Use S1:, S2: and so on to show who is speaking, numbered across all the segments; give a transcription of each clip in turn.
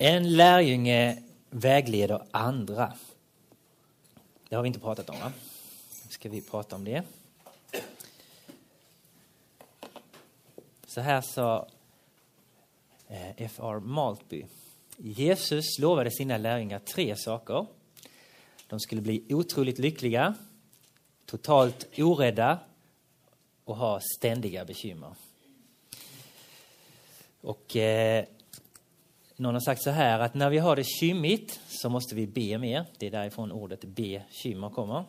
S1: En lärjunge vägleder andra. Det har vi inte pratat om, va? Nu ska vi prata om det. Så här sa eh, F.R. Maltby. Jesus lovade sina lärjungar tre saker. De skulle bli otroligt lyckliga, totalt orädda och ha ständiga bekymmer. Och eh, någon har sagt så här att när vi har det kymmigt så måste vi be mer. Det är därifrån ordet bekymmer kommer.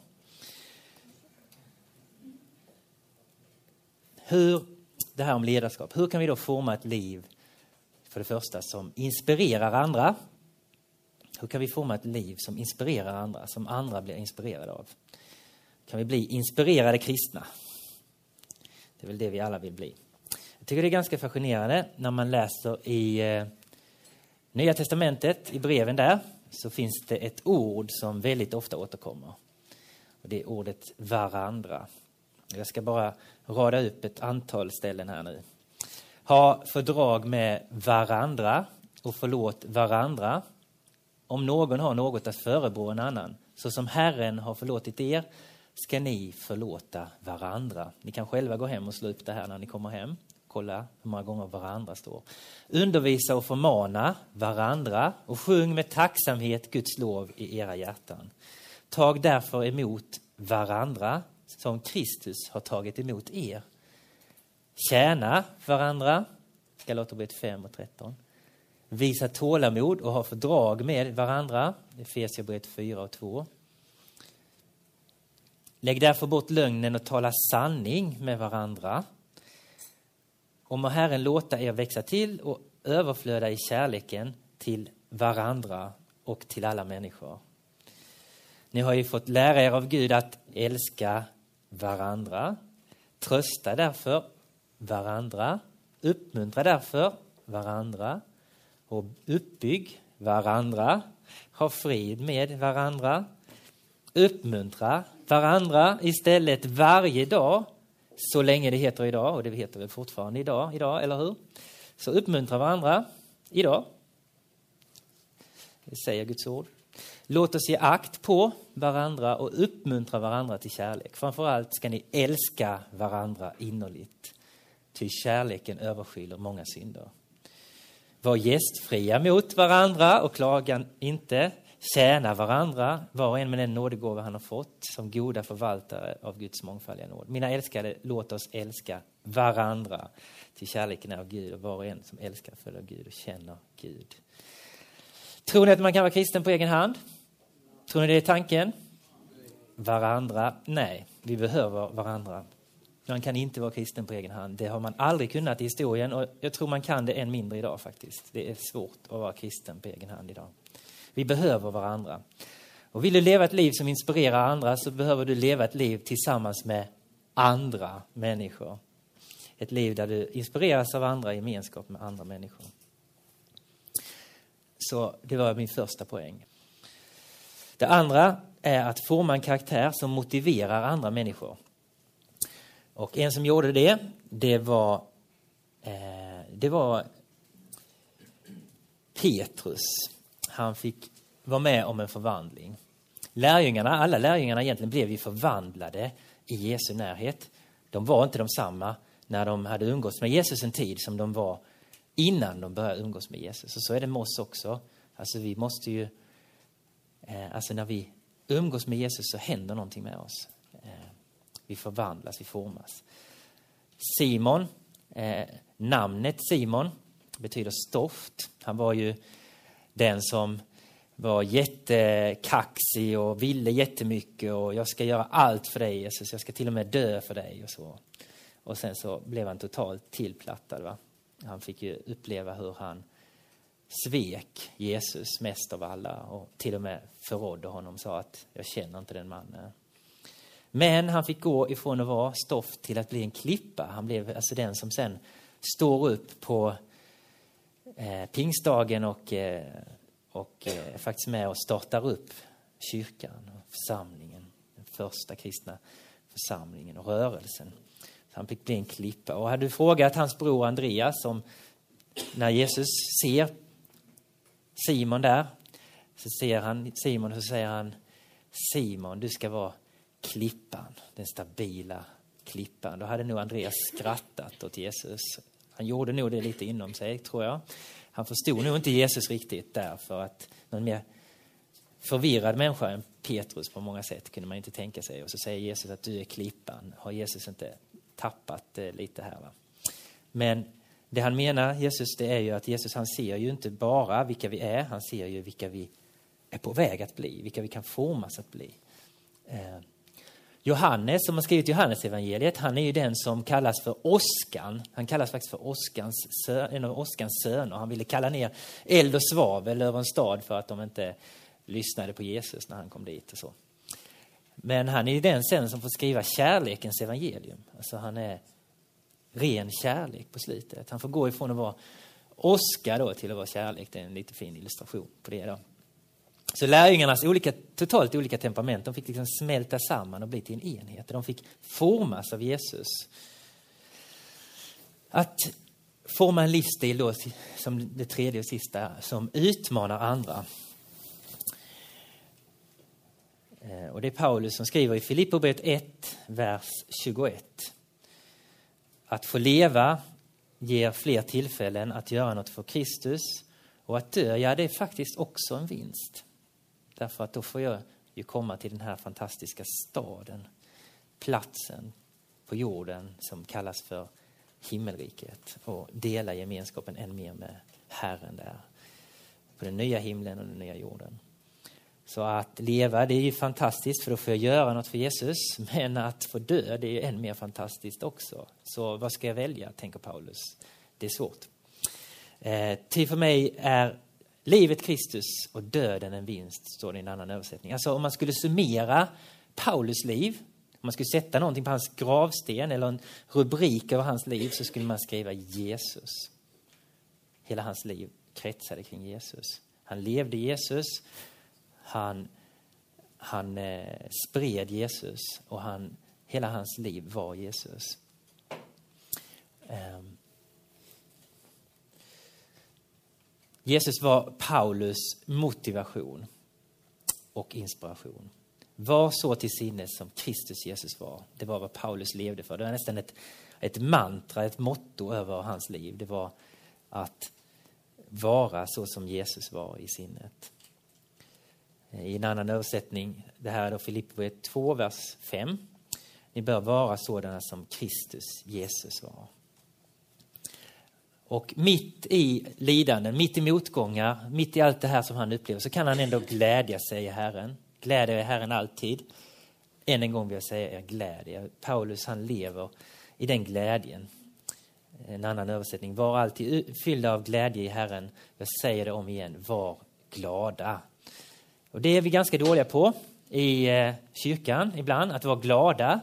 S1: Hur, det här om ledarskap, hur kan vi då forma ett liv för det första som inspirerar andra? Hur kan vi forma ett liv som inspirerar andra, som andra blir inspirerade av? Kan vi bli inspirerade kristna? Det är väl det vi alla vill bli. Jag tycker det är ganska fascinerande när man läser i eh, Nya testamentet, i breven där, så finns det ett ord som väldigt ofta återkommer. Och det är ordet varandra. Jag ska bara rada upp ett antal ställen här nu. Ha fördrag med varandra och förlåt varandra om någon har något att förebrå en annan. Så som Herren har förlåtit er ska ni förlåta varandra. Ni kan själva gå hem och slå upp det här när ni kommer hem. Kolla hur många gånger varandra står. Undervisa och förmana varandra och sjung med tacksamhet Guds lov i era hjärtan. Tag därför emot varandra som Kristus har tagit emot er. Tjäna varandra, Galaterbrevet 5 och 13. Visa tålamod och ha fördrag med varandra, Efesierbrevet 4 och 2. Lägg därför bort lögnen och tala sanning med varandra. Och må Herren låta er växa till och överflöda i kärleken till varandra och till alla människor. Ni har ju fått lära er av Gud att älska varandra. Trösta därför varandra. Uppmuntra därför varandra. Och uppbygg varandra. Ha frid med varandra. Uppmuntra varandra istället varje dag så länge det heter idag, och det heter väl fortfarande idag, idag eller hur? Så uppmuntra varandra idag. Det säger Guds ord. Låt oss ge akt på varandra och uppmuntra varandra till kärlek. Framförallt ska ni älska varandra innerligt. Ty kärleken överskyller många synder. Var gästfria mot varandra och klaga inte. Tjäna varandra, var och en med den nådegåva han har fått som goda förvaltare av Guds mångfaldiga nåd. Mina älskade, låt oss älska varandra. Till kärleken är av Gud och var och en som älskar följer Gud och känner Gud. Tror ni att man kan vara kristen på egen hand? Tror ni det är tanken? Varandra? Nej, vi behöver varandra. Man kan inte vara kristen på egen hand. Det har man aldrig kunnat i historien och jag tror man kan det än mindre idag faktiskt. Det är svårt att vara kristen på egen hand idag. Vi behöver varandra. Och vill du leva ett liv som inspirerar andra så behöver du leva ett liv tillsammans med andra människor. Ett liv där du inspireras av andra, i gemenskap med andra människor. Så det var min första poäng. Det andra är att forma en karaktär som motiverar andra människor. Och en som gjorde det, det var, eh, det var Petrus han fick vara med om en förvandling. Lärjungarna, alla lärjungarna egentligen blev ju förvandlade i Jesu närhet. De var inte de samma när de hade umgåtts med Jesus en tid som de var innan de började umgås med Jesus. Och så är det med oss också. Alltså vi måste ju, eh, alltså när vi umgås med Jesus så händer någonting med oss. Eh, vi förvandlas, vi formas. Simon, eh, namnet Simon betyder stoft. Han var ju den som var jättekaxig och ville jättemycket och jag ska göra allt för dig Jesus, jag ska till och med dö för dig och så. Och sen så blev han totalt tillplattad. Va? Han fick ju uppleva hur han svek Jesus mest av alla och till och med förrådde honom och sa att jag känner inte den mannen. Men han fick gå ifrån att vara stoft till att bli en klippa. Han blev alltså den som sen står upp på eh, pingstdagen och, eh, och eh, faktiskt med och startar upp kyrkan och församlingen. Den första kristna församlingen och rörelsen. Så han fick bli en klippa. Och hade du frågat hans bror Andreas om när Jesus ser Simon där. Så ser han Simon och så säger han Simon, du ska vara klippan, den stabila klippan. Då hade nog Andreas skrattat åt Jesus. Han gjorde nog det lite inom sig, tror jag. Han förstod nog inte Jesus riktigt där, för att någon mer förvirrad människa än Petrus på många sätt kunde man inte tänka sig. Och så säger Jesus att du är klippan. Har Jesus inte tappat eh, lite här? Va? Men det han menar, Jesus, det är ju att Jesus han ser ju inte bara vilka vi är, han ser ju vilka vi är på väg att bli, vilka vi kan formas att bli. Eh, Johannes, som har skrivit Johannesevangeliet, han är ju den som kallas för åskan. Han kallas faktiskt för åskans, en av åskans söner. Han ville kalla ner eld och svavel över en stad för att de inte lyssnade på Jesus när han kom dit. och så. Men han är ju den sen som får skriva kärlekens evangelium. Alltså han är ren kärlek på slutet. Han får gå ifrån att vara åska då till att vara kärlek. Det är en lite fin illustration på det. Då. Så lärjungarnas olika, totalt olika temperament de fick liksom smälta samman och bli till en enhet. De fick formas av Jesus. Att forma en livsstil då, som det tredje och sista, som utmanar andra. Eh, och det är Paulus som skriver i Filipperbrevet 1, vers 21. Att få leva ger fler tillfällen att göra något för Kristus och att dö, ja det är faktiskt också en vinst. Därför att då får jag ju komma till den här fantastiska staden, platsen på jorden som kallas för himmelriket och dela gemenskapen än mer med Herren där. På den nya himlen och den nya jorden. Så att leva, det är ju fantastiskt för då får jag göra något för Jesus. Men att få dö, det är ju än mer fantastiskt också. Så vad ska jag välja, tänker Paulus. Det är svårt. Eh, ty för mig är livet Kristus och döden en vinst, står det i en annan översättning. Alltså om man skulle summera Paulus liv, om man skulle sätta någonting på hans gravsten eller en rubrik över hans liv så skulle man skriva Jesus. Hela hans liv kretsade kring Jesus. Han levde Jesus, han, han eh, spred Jesus och han, hela hans liv var Jesus. Um. Jesus var Paulus motivation och inspiration. Var så till sinnes som Kristus Jesus var. Det var vad Paulus levde för. Det var nästan ett, ett mantra, ett motto över hans liv. Det var att vara så som Jesus var i sinnet. I en annan översättning, det här är då Filipperbrevet 2, vers 5. Ni bör vara sådana som Kristus Jesus var. Och mitt i lidanden, mitt i motgångar, mitt i allt det här som han upplever så kan han ändå glädja sig i Herren. Glädja er i Herren alltid. Än en gång vill jag säga er glädje. Paulus han lever i den glädjen. En annan översättning. Var alltid fyllda av glädje i Herren. Jag säger det om igen. Var glada. Och det är vi ganska dåliga på i eh, kyrkan ibland, att vara glada.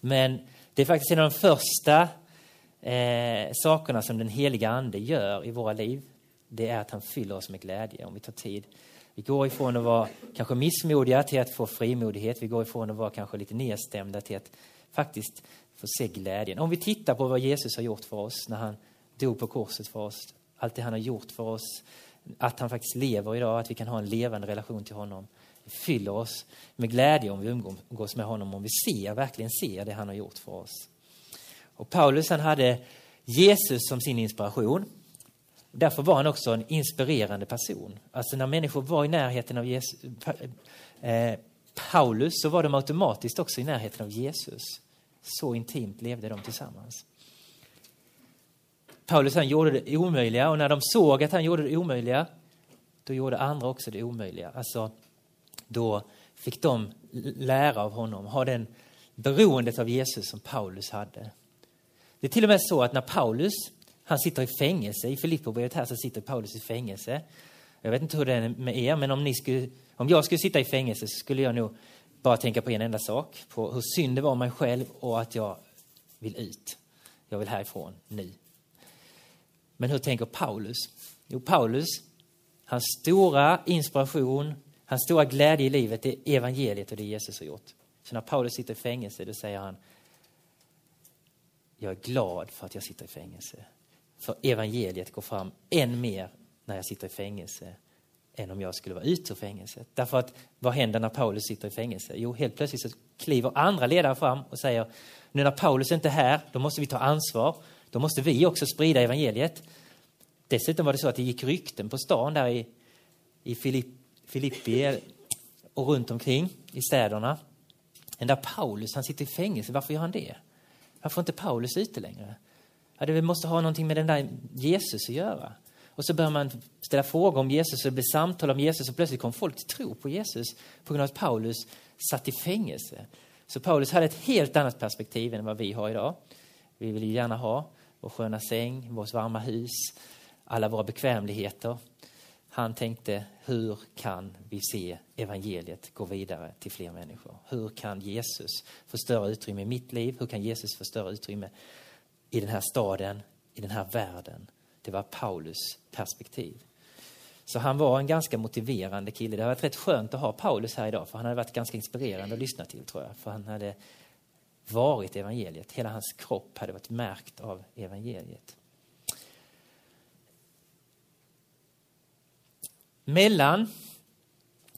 S1: Men det är faktiskt en av de första eh, sakerna som den heliga Ande gör i våra liv. Det är att han fyller oss med glädje om vi tar tid. Vi går ifrån att vara kanske missmodiga till att få frimodighet. Vi går ifrån att vara kanske lite nedstämda till att faktiskt få se glädjen. Om vi tittar på vad Jesus har gjort för oss när han dog på korset för oss. Allt det han har gjort för oss att han faktiskt lever idag, att vi kan ha en levande relation till honom. Det fyller oss med glädje om vi umgås med honom, om vi ser, verkligen ser det han har gjort för oss. Och Paulus han hade Jesus som sin inspiration. Därför var han också en inspirerande person. Alltså när människor var i närheten av Jesus, eh, Paulus så var de automatiskt också i närheten av Jesus. Så intimt levde de tillsammans. Paulus han gjorde det omöjliga och när de såg att han gjorde det omöjliga, då gjorde andra också det omöjliga. Alltså, då fick de lära av honom, ha den beroendet av Jesus som Paulus hade. Det är till och med så att när Paulus, han sitter i fängelse, i Filipperbrevet här så sitter Paulus i fängelse. Jag vet inte hur det är med er, men om, ni skulle, om jag skulle sitta i fängelse så skulle jag nog bara tänka på en enda sak, på hur synd det var om mig själv och att jag vill ut. Jag vill härifrån nu. Men hur tänker Paulus? Jo, Paulus, hans stora inspiration, hans stora glädje i livet är evangeliet och det Jesus har gjort. Så när Paulus sitter i fängelse, då säger han jag är glad för att jag sitter i fängelse. För evangeliet går fram än mer när jag sitter i fängelse. än om jag skulle vara ute ur fängelset. Därför att vad händer när Paulus sitter i fängelse? Jo, helt plötsligt så kliver andra ledare fram och säger nu när Paulus inte är här, då måste vi ta ansvar. Då måste vi också sprida evangeliet. Dessutom var det så att det gick rykten på stan där i, i Filipp, Filippi och runt omkring i städerna. Den där Paulus, han sitter i fängelse. Varför gör han det? Varför är inte Paulus ute längre? Ja, det måste ha någonting med den där Jesus att göra. Och så börjar man ställa frågor om Jesus och det blir samtal om Jesus och plötsligt kom folk till tro på Jesus på grund av att Paulus satt i fängelse. Så Paulus hade ett helt annat perspektiv än vad vi har idag. Vi vill ju gärna ha vår sköna säng, vårt varma hus, alla våra bekvämligheter. Han tänkte, hur kan vi se evangeliet gå vidare till fler människor? Hur kan Jesus få större utrymme i mitt liv? Hur kan Jesus få större utrymme i den här staden, i den här världen? Det var Paulus perspektiv. Så han var en ganska motiverande kille. Det har varit rätt skönt att ha Paulus här idag, för han hade varit ganska inspirerande att lyssna till, tror jag. För han hade varit evangeliet. Hela hans kropp hade varit märkt av evangeliet. Mellan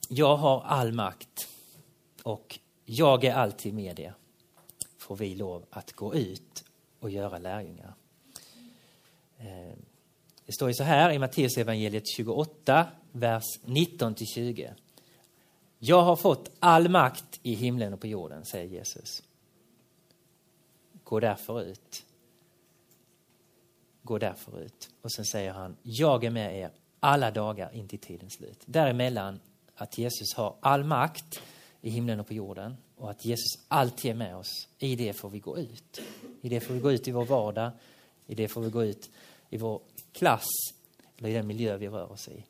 S1: jag har all makt och jag är alltid med er får vi lov att gå ut och göra lärjungar. Ehm, det står ju så här i Matteus evangeliet 28, vers 19 20. Jag har fått all makt i himlen och på jorden, säger Jesus. Gå därför ut. Gå därför ut. Och sen säger han, jag är med er alla dagar in till tidens slut. Däremellan att Jesus har all makt i himlen och på jorden och att Jesus alltid är med oss. I det får vi gå ut. I det får vi gå ut i vår vardag. I det får vi gå ut i vår klass eller i den miljö vi rör oss i.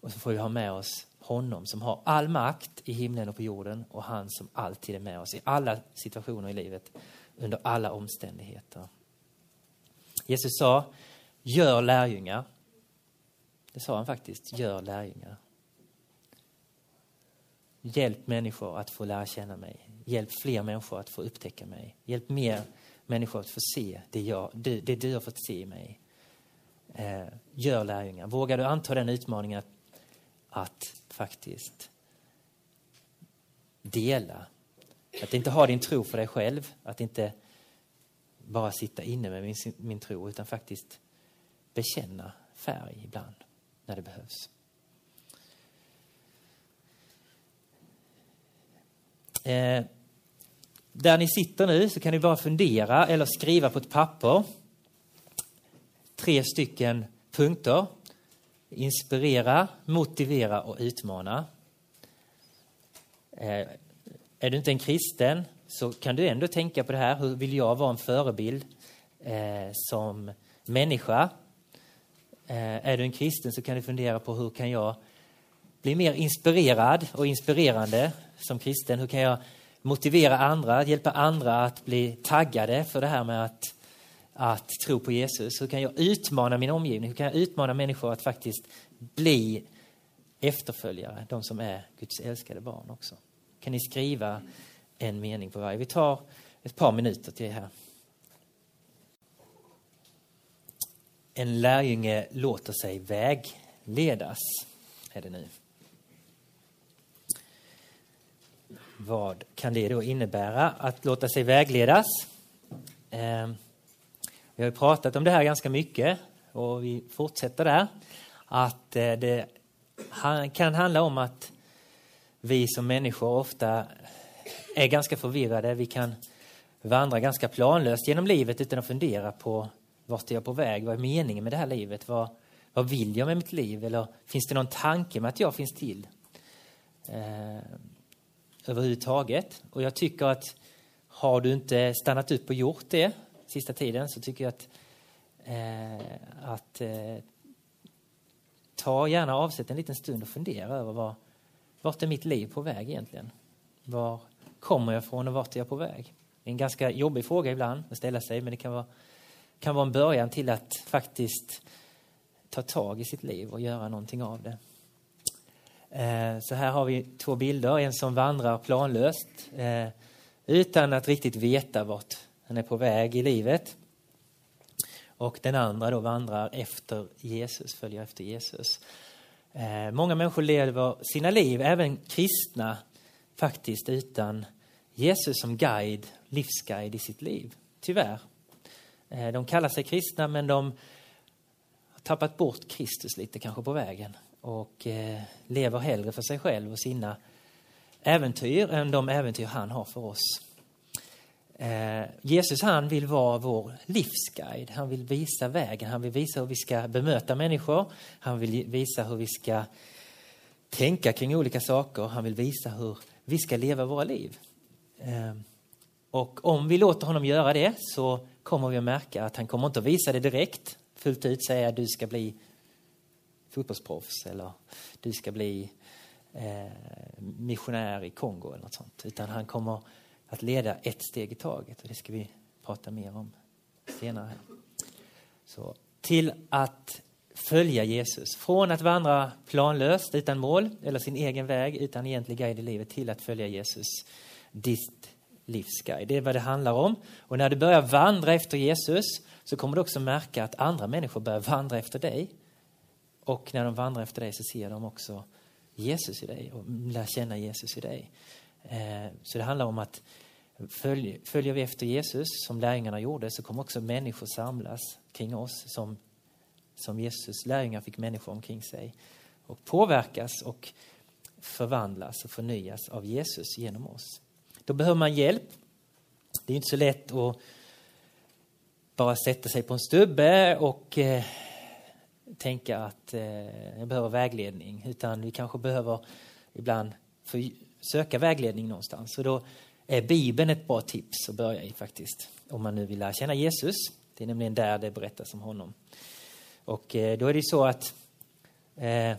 S1: Och så får vi ha med oss honom som har all makt i himlen och på jorden och han som alltid är med oss i alla situationer i livet under alla omständigheter. Jesus sa, gör lärjungar. Det sa han faktiskt, gör lärjungar. Hjälp människor att få lära känna mig. Hjälp fler människor att få upptäcka mig. Hjälp mer människor att få se det, jag, det, det du har fått se i mig eh, gör lärjungar. Vågar du anta den utmaningen att, att faktiskt dela? Att inte ha din tro för dig själv, att inte bara sitta inne med min, min tro utan faktiskt bekänna färg ibland när det behövs. Eh, där ni sitter nu så kan ni bara fundera eller skriva på ett papper tre stycken punkter. Inspirera, motivera och utmana. Eh, är du inte en kristen så kan du ändå tänka på det här. Hur vill jag vara en förebild eh, som människa? Eh, är du en kristen så kan du fundera på hur kan jag bli mer inspirerad och inspirerande som kristen? Hur kan jag motivera andra, hjälpa andra att bli taggade för det här med att att tro på Jesus? Hur kan jag utmana min omgivning? Hur kan jag utmana människor att faktiskt bli efterföljare, de som är Guds älskade barn också? Kan ni skriva en mening på varje? Vi tar ett par minuter till det här. En lärjunge låter sig vägledas, är det nu. Vad kan det då innebära att låta sig vägledas? Eh, vi har pratat om det här ganska mycket och vi fortsätter där. Att eh, det kan handla om att vi som människor ofta är ganska förvirrade. Vi kan vandra ganska planlöst genom livet utan att fundera på vart är jag på väg? Vad är meningen med det här livet? Vad, vad vill jag med mitt liv? Eller finns det någon tanke med att jag finns till? Eh, överhuvudtaget. Och jag tycker att har du inte stannat upp och gjort det sista tiden så tycker jag att, eh, att eh, ta gärna avsätt en liten stund och fundera över var, vart är mitt liv på väg egentligen? Var kommer jag ifrån och vart är jag på väg? Det är en ganska jobbig fråga ibland att ställa sig men det kan vara, kan vara en början till att faktiskt ta tag i sitt liv och göra någonting av det. Eh, så här har vi två bilder, en som vandrar planlöst eh, utan att riktigt veta vart han är på väg i livet. Och den andra då vandrar efter Jesus, följer efter Jesus. Eh, många människor lever sina liv, även kristna, faktiskt utan Jesus som guide, livsguide i sitt liv. Tyvärr. Eh, de kallar sig kristna men de har tappat bort Kristus lite kanske på vägen och eh, lever hellre för sig själv och sina äventyr än de äventyr han har för oss. Eh, Jesus han vill vara vår livsguide. Han vill visa vägen. Han vill visa hur vi ska bemöta människor. Han vill visa hur vi ska tänka kring olika saker. Han vill visa hur vi ska leva våra liv. Och om vi låter honom göra det så kommer vi att märka att han kommer inte att visa det direkt fullt ut säga att du ska bli fotbollsproffs eller du ska bli eh, missionär i Kongo eller något sånt. Utan han kommer att leda ett steg i taget och det ska vi prata mer om senare. Så, till att följa Jesus. Från att vandra planlöst utan mål eller sin egen väg utan egentlig guide i livet till att följa Jesus, ditt livsguide. Det är vad det handlar om. Och när du börjar vandra efter Jesus så kommer du också märka att andra människor börjar vandra efter dig. Och när de vandrar efter dig så ser de också Jesus i dig och lär känna Jesus i dig. Eh, så det handlar om att följer vi efter Jesus som lärjungarna gjorde så kommer också människor samlas kring oss som, som Jesus lärjungar fick människor omkring sig och påverkas och förvandlas och förnyas av Jesus genom oss. Då behöver man hjälp. Det är inte så lätt att bara sätta sig på en stubbe och eh, tänka att eh, jag behöver vägledning. Utan vi kanske behöver ibland söka vägledning någonstans. Så då är Bibeln ett bra tips att börja i faktiskt. Om man nu vill lära känna Jesus. Det är nämligen där det berättas om honom. Och eh, då är det så att eh,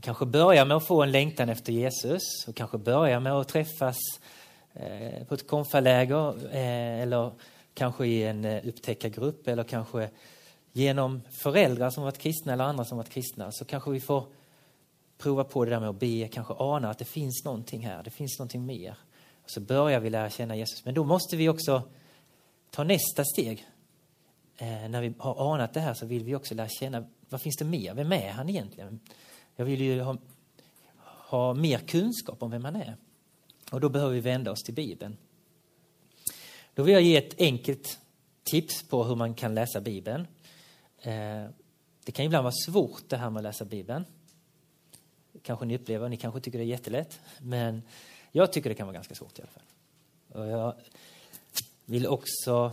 S1: kanske börja med att få en längtan efter Jesus och kanske börja med att träffas Eh, på ett konfaläger eh, eller kanske i en eh, upptäckargrupp eller kanske genom föräldrar som varit kristna eller andra som varit kristna så kanske vi får prova på det där med att be, kanske ana att det finns någonting här, det finns någonting mer. Och så börjar vi lära känna Jesus. Men då måste vi också ta nästa steg. Eh, när vi har anat det här så vill vi också lära känna, vad finns det mer? Vem är han egentligen? Jag vill ju ha, ha mer kunskap om vem han är. Och då behöver vi vända oss till Bibeln. Då vill jag ge ett enkelt tips på hur man kan läsa Bibeln. Eh, det kan ibland vara svårt det här med att läsa Bibeln. Kanske ni upplever, ni kanske tycker det är jättelätt. Men jag tycker det kan vara ganska svårt i alla fall. Och jag vill också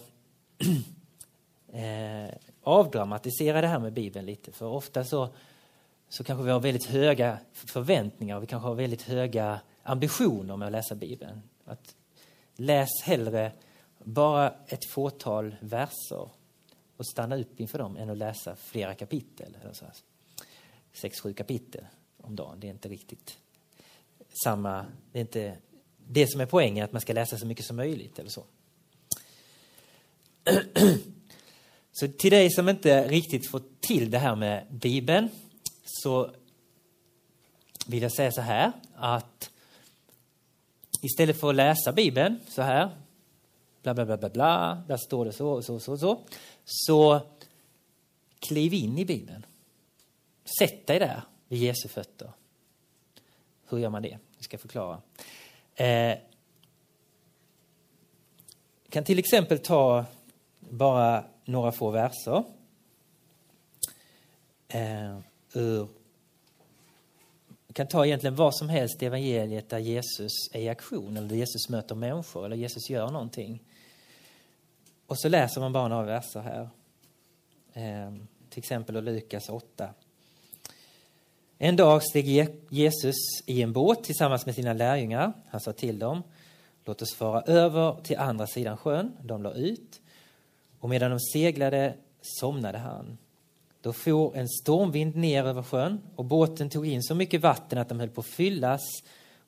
S1: eh, avdramatisera det här med Bibeln lite. För ofta så, så kanske vi har väldigt höga förväntningar och vi kanske har väldigt höga ambitioner med att läsa Bibeln. Att läs hellre bara ett fåtal verser och stanna upp inför dem än att läsa flera kapitel. Eller så Sex, sju kapitel om dagen. Det är inte riktigt samma... Det är inte det som är poängen, att man ska läsa så mycket som möjligt eller så. Så till dig som inte riktigt fått till det här med Bibeln så vill jag säga så här att istället för att läsa Bibeln så här, bla bla bla bla bla, där står det så så så så, så kliv in i Bibeln. Sätt dig där vid Jesu fötter. Hur gör man det? Jag ska förklara. Eh, kan till exempel ta bara några få verser eh, ur kan ta egentligen vad som helst i evangeliet där Jesus är i aktion eller där Jesus möter människor eller Jesus gör någonting. Och så läser man bara några verser här. Eh, till exempel Lukas 8. En dag steg Jesus i en båt tillsammans med sina lärjungar. Han sa till dem, låt oss fara över till andra sidan sjön. De la ut och medan de seglade somnade han. Då for en stormvind ner över sjön och båten tog in så mycket vatten att de höll på att fyllas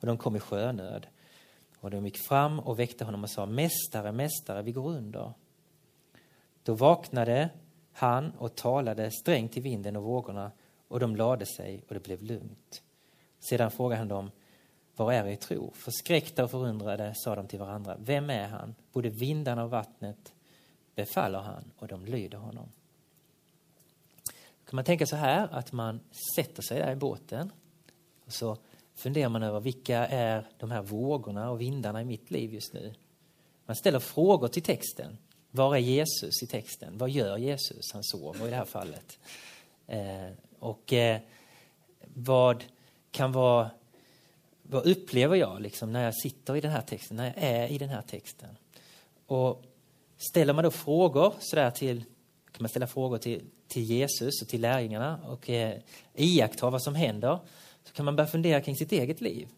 S1: och de kom i sjönöd. Och de gick fram och väckte honom och sa Mästare, mästare, vi går under. Då vaknade han och talade strängt till vinden och vågorna och de lade sig och det blev lugnt. Sedan frågade han dem, var är er tro? Förskräckta och förundrade sa de till varandra, vem är han? Både vindarna och vattnet befaller han och de lyder honom kan man tänka så här att man sätter sig där i båten och så funderar man över vilka är de här vågorna och vindarna i mitt liv just nu. Man ställer frågor till texten. Var är Jesus i texten? Vad gör Jesus? Han sover i det här fallet. Eh, och eh, vad kan vara... Vad upplever jag liksom när jag sitter i den här texten, när jag är i den här texten? Och ställer man då frågor sådär till, kan man ställa frågor till, till Jesus och till lärjungarna och eh, iaktta vad som händer, så kan man börja fundera kring sitt eget liv.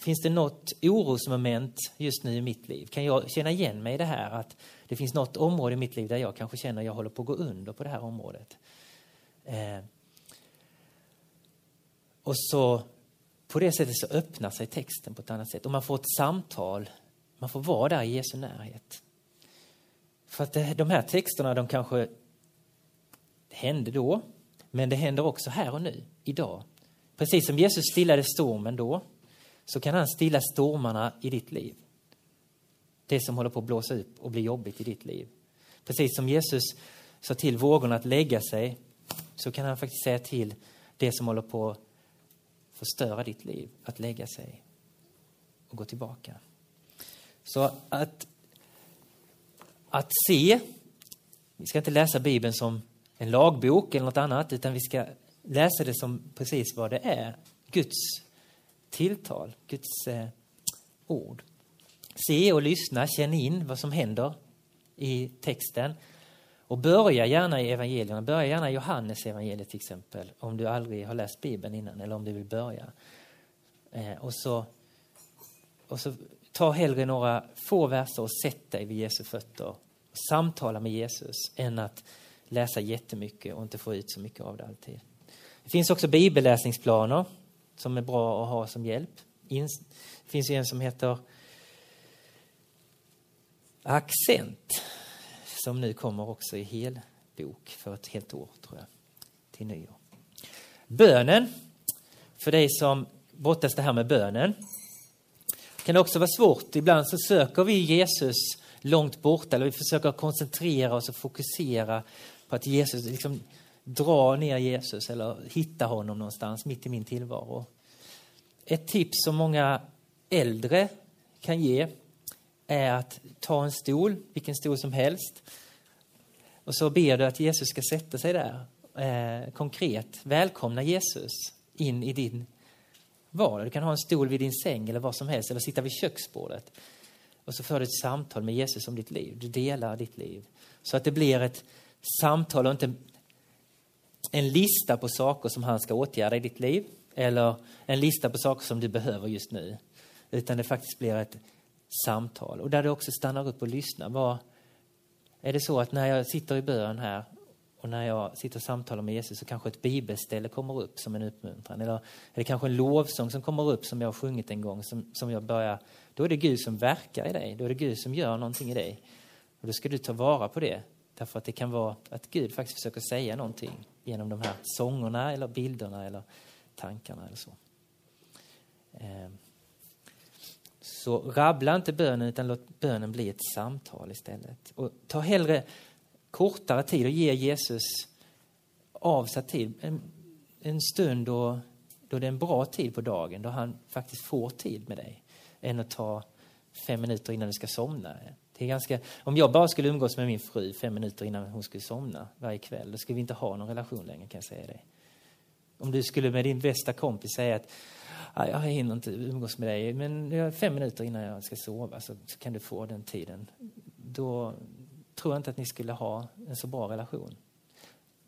S1: Finns det något orosmoment just nu i mitt liv? Kan jag känna igen mig i det här att det finns något område i mitt liv där jag kanske känner att jag håller på att gå under på det här området? Eh. Och så på det sättet så öppnar sig texten på ett annat sätt och man får ett samtal. Man får vara där i Jesu närhet. För att eh, de här texterna, de kanske det hände då, men det händer också här och nu, idag. Precis som Jesus stillade stormen då, så kan han stilla stormarna i ditt liv. Det som håller på att blåsa upp och bli jobbigt i ditt liv. Precis som Jesus sa till vågorna att lägga sig, så kan han faktiskt säga till det som håller på att förstöra ditt liv, att lägga sig och gå tillbaka. Så att, att se, vi ska inte läsa Bibeln som en lagbok eller något annat, utan vi ska läsa det som precis vad det är. Guds tilltal, Guds eh, ord. Se och lyssna, känn in vad som händer i texten. Och börja gärna i evangelierna, börja gärna i Johannes evangeliet till exempel, om du aldrig har läst Bibeln innan eller om du vill börja. Eh, och, så, och så ta hellre några få verser och sätt dig vid Jesu fötter och samtala med Jesus än att läsa jättemycket och inte få ut så mycket av det alltid. Det finns också bibelläsningsplaner som är bra att ha som hjälp. Det finns ju en som heter Accent som nu kommer också i helbok för ett helt år, tror jag, till nyår. Bönen, för dig som brottas det här med bönen, kan det också vara svårt. Ibland så söker vi Jesus långt borta, eller vi försöker koncentrera oss och fokusera på att Jesus, liksom dra ner Jesus eller hitta honom någonstans mitt i min tillvaro. Ett tips som många äldre kan ge är att ta en stol, vilken stol som helst. Och så ber du att Jesus ska sätta sig där. Eh, konkret, välkomna Jesus in i din vardag. Du kan ha en stol vid din säng eller vad som helst, eller sitta vid köksbordet. Och så för du ett samtal med Jesus om ditt liv. Du delar ditt liv. Så att det blir ett samtal och inte en lista på saker som han ska åtgärda i ditt liv. Eller en lista på saker som du behöver just nu. Utan det faktiskt blir ett samtal. Och där du också stannar upp och lyssnar. Vad, är det så att när jag sitter i bön här och när jag sitter och samtalar med Jesus så kanske ett bibelställe kommer upp som en uppmuntran. Eller är det kanske en lovsång som kommer upp som jag har sjungit en gång som, som jag börjar. Då är det Gud som verkar i dig. Då är det Gud som gör någonting i dig. Och då ska du ta vara på det. Därför att det kan vara att Gud faktiskt försöker säga någonting genom de här sångerna eller bilderna eller tankarna eller så. Ehm. Så rabbla inte bönen utan låt bönen bli ett samtal istället. Och ta hellre kortare tid och ge Jesus avsatt tid. En, en stund då, då det är en bra tid på dagen, då han faktiskt får tid med dig. Än att ta fem minuter innan du ska somna. Det är ganska, om jag bara skulle umgås med min fru fem minuter innan hon skulle somna varje kväll, då skulle vi inte ha någon relation längre kan jag säga dig. Om du skulle med din bästa kompis säga att ah, jag hinner inte umgås med dig, men fem minuter innan jag ska sova så, så kan du få den tiden. Då tror jag inte att ni skulle ha en så bra relation.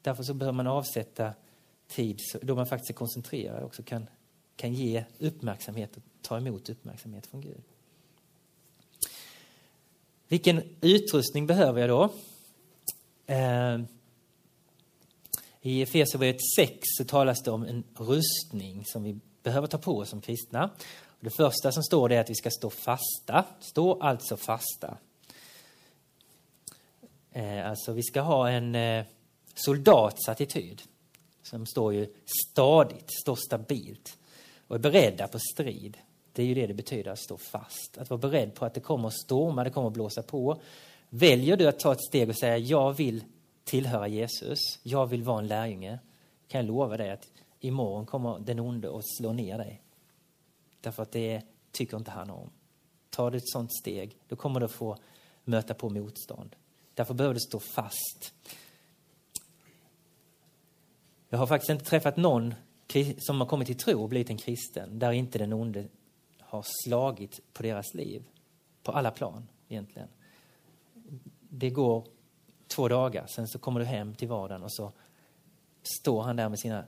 S1: Därför så behöver man avsätta tid då man faktiskt är koncentrerad och också kan, kan ge uppmärksamhet och ta emot uppmärksamhet från Gud. Vilken utrustning behöver jag då? Eh, I Efesierbrevet 6 så talas det om en rustning som vi behöver ta på oss som kristna. Det första som står det är att vi ska stå fasta. Stå alltså fasta. Eh, alltså vi ska ha en eh, soldats attityd som står ju stadigt, står stabilt och är beredda på strid. Det är ju det det betyder att stå fast. Att vara beredd på att det kommer att storma, det kommer att blåsa på. Väljer du att ta ett steg och säga jag vill tillhöra Jesus, jag vill vara en lärjunge, kan jag lova dig att imorgon kommer den onde att slå ner dig. Därför att det tycker inte han om. Tar du ett sånt steg, då kommer du få möta på motstånd. Därför behöver du stå fast. Jag har faktiskt inte träffat någon som har kommit till tro och blivit en kristen där inte den onde har slagit på deras liv. På alla plan, egentligen. Det går två dagar, sen så kommer du hem till vardagen och så står han där med sina,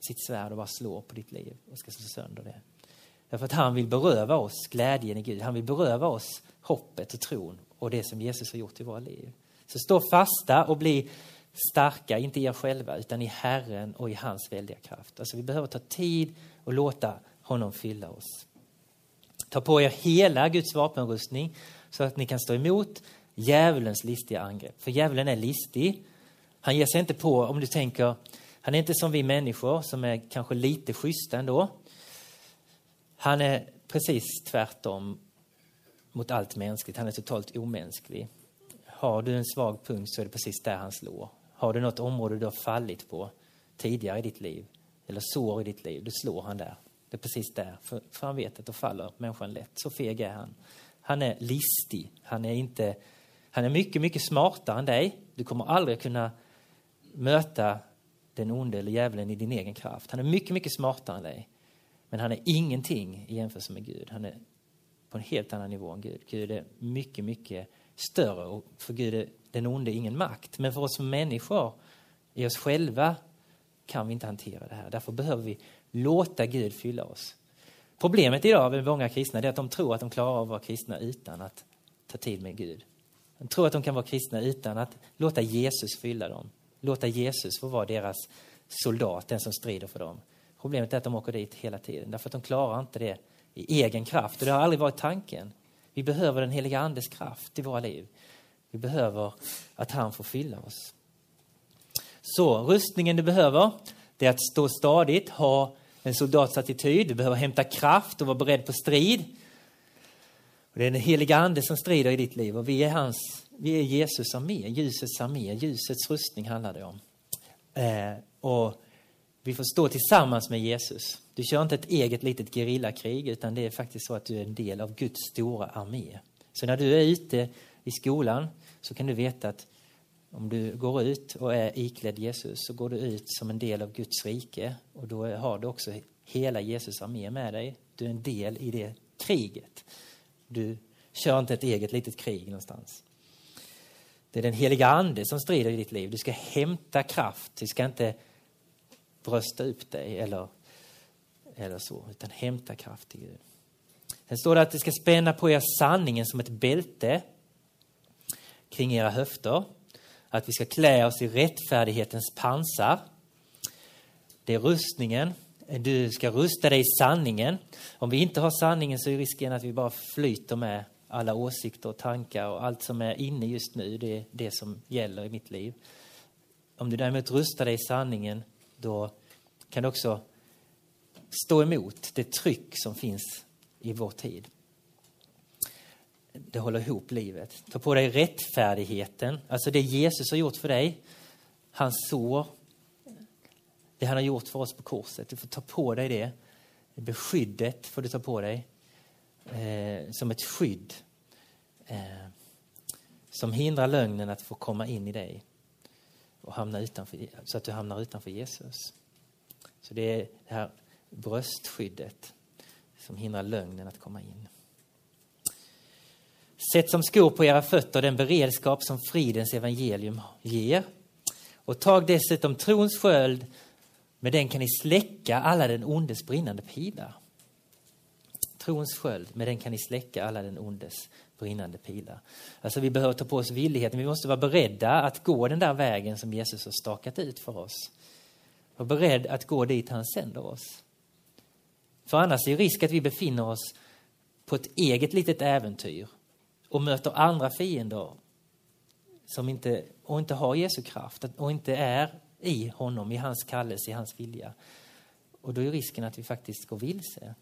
S1: sitt svärd och bara slår på ditt liv och ska slå sönder det. Därför att han vill beröva oss glädjen i Gud. Han vill beröva oss hoppet och tron och det som Jesus har gjort i våra liv. Så stå fasta och bli starka, inte i er själva, utan i Herren och i hans väldiga kraft. Alltså vi behöver ta tid och låta honom fylla oss. Ta på er hela Guds vapenrustning så att ni kan stå emot djävulens listiga angrepp. För djävulen är listig. Han ger sig inte på, om du tänker, han är inte som vi människor som är kanske lite schyssta ändå. Han är precis tvärtom mot allt mänskligt. Han är totalt omänsklig. Har du en svag punkt så är det precis där han slår. Har du något område du har fallit på tidigare i ditt liv eller sår i ditt liv, då slår han där. Det är precis där, för, för han vet att då faller människan lätt. Så feg är han. Han är listig. Han är, inte, han är mycket, mycket smartare än dig. Du kommer aldrig kunna möta den onde eller djävulen i din egen kraft. Han är mycket, mycket smartare än dig. Men han är ingenting i jämförelse med Gud. Han är på en helt annan nivå än Gud. Gud är mycket, mycket större och för Gud är den onde ingen makt. Men för oss som människor, i oss själva, kan vi inte hantera det här. Därför behöver vi låta Gud fylla oss. Problemet idag med många kristna är att de tror att de klarar av att vara kristna utan att ta tid med Gud. De tror att de kan vara kristna utan att låta Jesus fylla dem. Låta Jesus få vara deras soldat, den som strider för dem. Problemet är att de åker dit hela tiden, därför att de klarar inte det i egen kraft. Och det har aldrig varit tanken. Vi behöver den heliga Andes kraft i våra liv. Vi behöver att han får fylla oss. Så rustningen du behöver, det är att stå stadigt, ha en soldats attityd. Du behöver hämta kraft och vara beredd på strid. Och det är den heliga Ande som strider i ditt liv och vi är, hans, vi är Jesus armé, ljusets armé, ljusets rustning handlar det om. Eh, och vi får stå tillsammans med Jesus. Du kör inte ett eget litet gerillakrig utan det är faktiskt så att du är en del av Guds stora armé. Så när du är ute i skolan så kan du veta att om du går ut och är iklädd Jesus så går du ut som en del av Guds rike och då har du också hela Jesus armé med dig. Du är en del i det kriget. Du kör inte ett eget litet krig någonstans. Det är den heliga ande som strider i ditt liv. Du ska hämta kraft. Du ska inte brösta upp dig eller, eller så, utan hämta kraft i Gud. Sen står det att det ska spänna på er sanningen som ett bälte kring era höfter. Att vi ska klä oss i rättfärdighetens pansar. Det är rustningen. Du ska rusta dig i sanningen. Om vi inte har sanningen så är risken att vi bara flyter med alla åsikter och tankar och allt som är inne just nu. Det är det som gäller i mitt liv. Om du däremot rustar dig i sanningen då kan du också stå emot det tryck som finns i vår tid. Det håller ihop livet. Ta på dig rättfärdigheten, alltså det Jesus har gjort för dig. Hans sår, det han har gjort för oss på korset. Du får ta på dig det. Beskyddet får du ta på dig eh, som ett skydd eh, som hindrar lögnen att få komma in i dig och hamna utanför, så att du hamnar utanför Jesus. Så det är det här bröstskyddet som hindrar lögnen att komma in. Sätt som skor på era fötter den beredskap som fridens evangelium ger. Och tag dessutom trons sköld, med den kan ni släcka alla den ondes brinnande pilar. Trons sköld, med den kan ni släcka alla den ondes brinnande pilar. Alltså vi behöver ta på oss villigheten, vi måste vara beredda att gå den där vägen som Jesus har stakat ut för oss. Var beredd att gå dit han sänder oss. För annars är det risk att vi befinner oss på ett eget litet äventyr och möter andra fiender som inte, och inte har Jesu kraft och inte är i honom, i hans kallelse, i hans vilja. Och då är risken att vi faktiskt går vilse.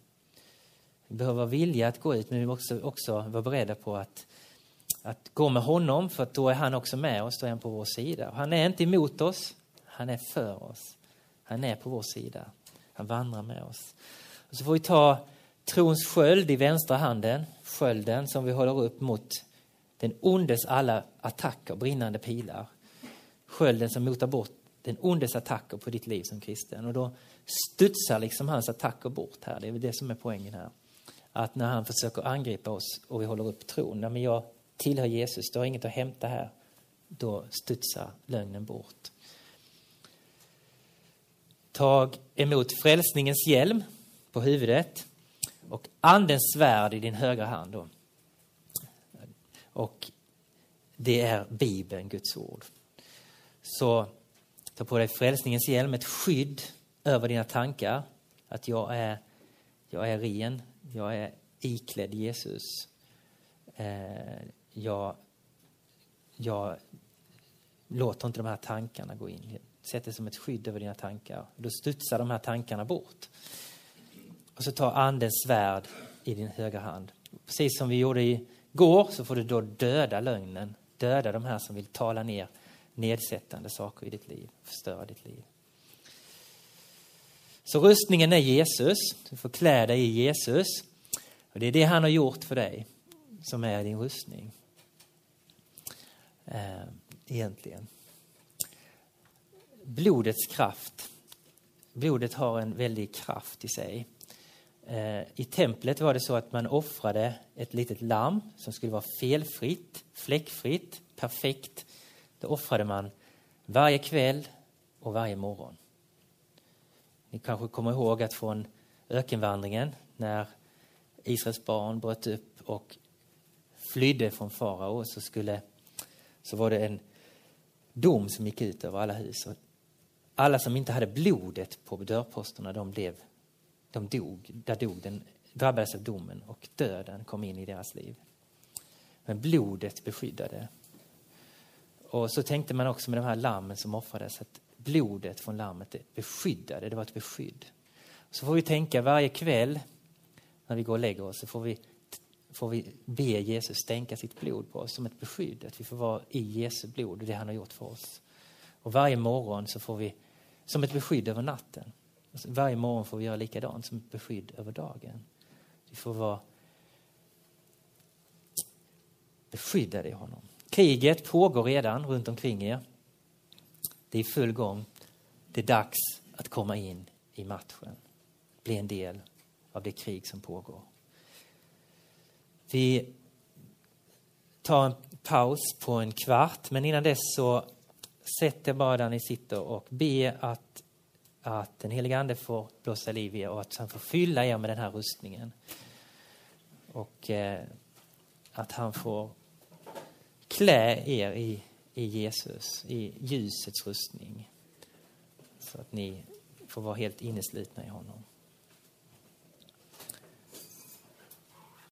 S1: Vi behöver vilja att gå ut, men vi måste också vara beredda på att, att gå med honom, för att då är han också med oss, då är han på vår sida. Han är inte emot oss, han är för oss. Han är på vår sida. Han vandrar med oss. Och så får vi ta trons sköld i vänstra handen, skölden som vi håller upp mot den ondes alla attacker, brinnande pilar. Skölden som motar bort den ondes attacker på ditt liv som kristen. Och då studsar liksom hans attacker bort här. Det är det som är poängen här. Att när han försöker angripa oss och vi håller upp tron, men jag tillhör Jesus, du har inget att hämta här. Då studsar lögnen bort. Tag emot frälsningens hjälm på huvudet och andens svärd i din högra hand. Då. Och det är Bibeln, Guds ord. Så ta på dig frälsningens hjälm, ett skydd över dina tankar. Att jag är, jag är ren, jag är iklädd Jesus. Eh, jag, jag låter inte de här tankarna gå in. Sätt det som ett skydd över dina tankar. Då studsar de här tankarna bort. Och så ta andens svärd i din högra hand. Precis som vi gjorde igår så får du då döda lögnen. Döda de här som vill tala ner nedsättande saker i ditt liv, förstöra ditt liv. Så rustningen är Jesus. Du får klä dig i Jesus. Och det är det han har gjort för dig som är din rustning. Eh, egentligen. Blodets kraft. Blodet har en väldig kraft i sig. Eh, I templet var det så att man offrade ett litet lamm som skulle vara felfritt, fläckfritt, perfekt. Det offrade man varje kväll och varje morgon. Ni kanske kommer ihåg att från ökenvandringen när Israels barn bröt upp och flydde från farao så, skulle, så var det en dom som gick ut över alla hus. Alla som inte hade blodet på dörrposterna, de, blev, de dog. Där dog den, drabbades av domen och döden kom in i deras liv. Men blodet beskyddade. Och så tänkte man också med de här lammen som offrades att blodet från lammet beskyddade, det var ett beskydd. Så får vi tänka varje kväll när vi går och lägger oss så får vi, får vi be Jesus stänka sitt blod på oss som ett beskydd. Att vi får vara i Jesu blod och det han har gjort för oss. Och varje morgon så får vi, som ett beskydd över natten. Alltså, varje morgon får vi göra likadant som ett beskydd över dagen. Vi får vara beskyddade i honom. Kriget pågår redan runt omkring er. Det är i full gång. Det är dags att komma in i matchen. Bli en del av det krig som pågår. Vi tar en paus på en kvart, men innan dess så sätt er bara där ni sitter och be att, att den helige Ande får blåsa liv i er och att han får fylla er med den här rustningen. Och eh, att han får klä er i, i Jesus, i ljusets rustning. Så att ni får vara helt inneslutna i honom.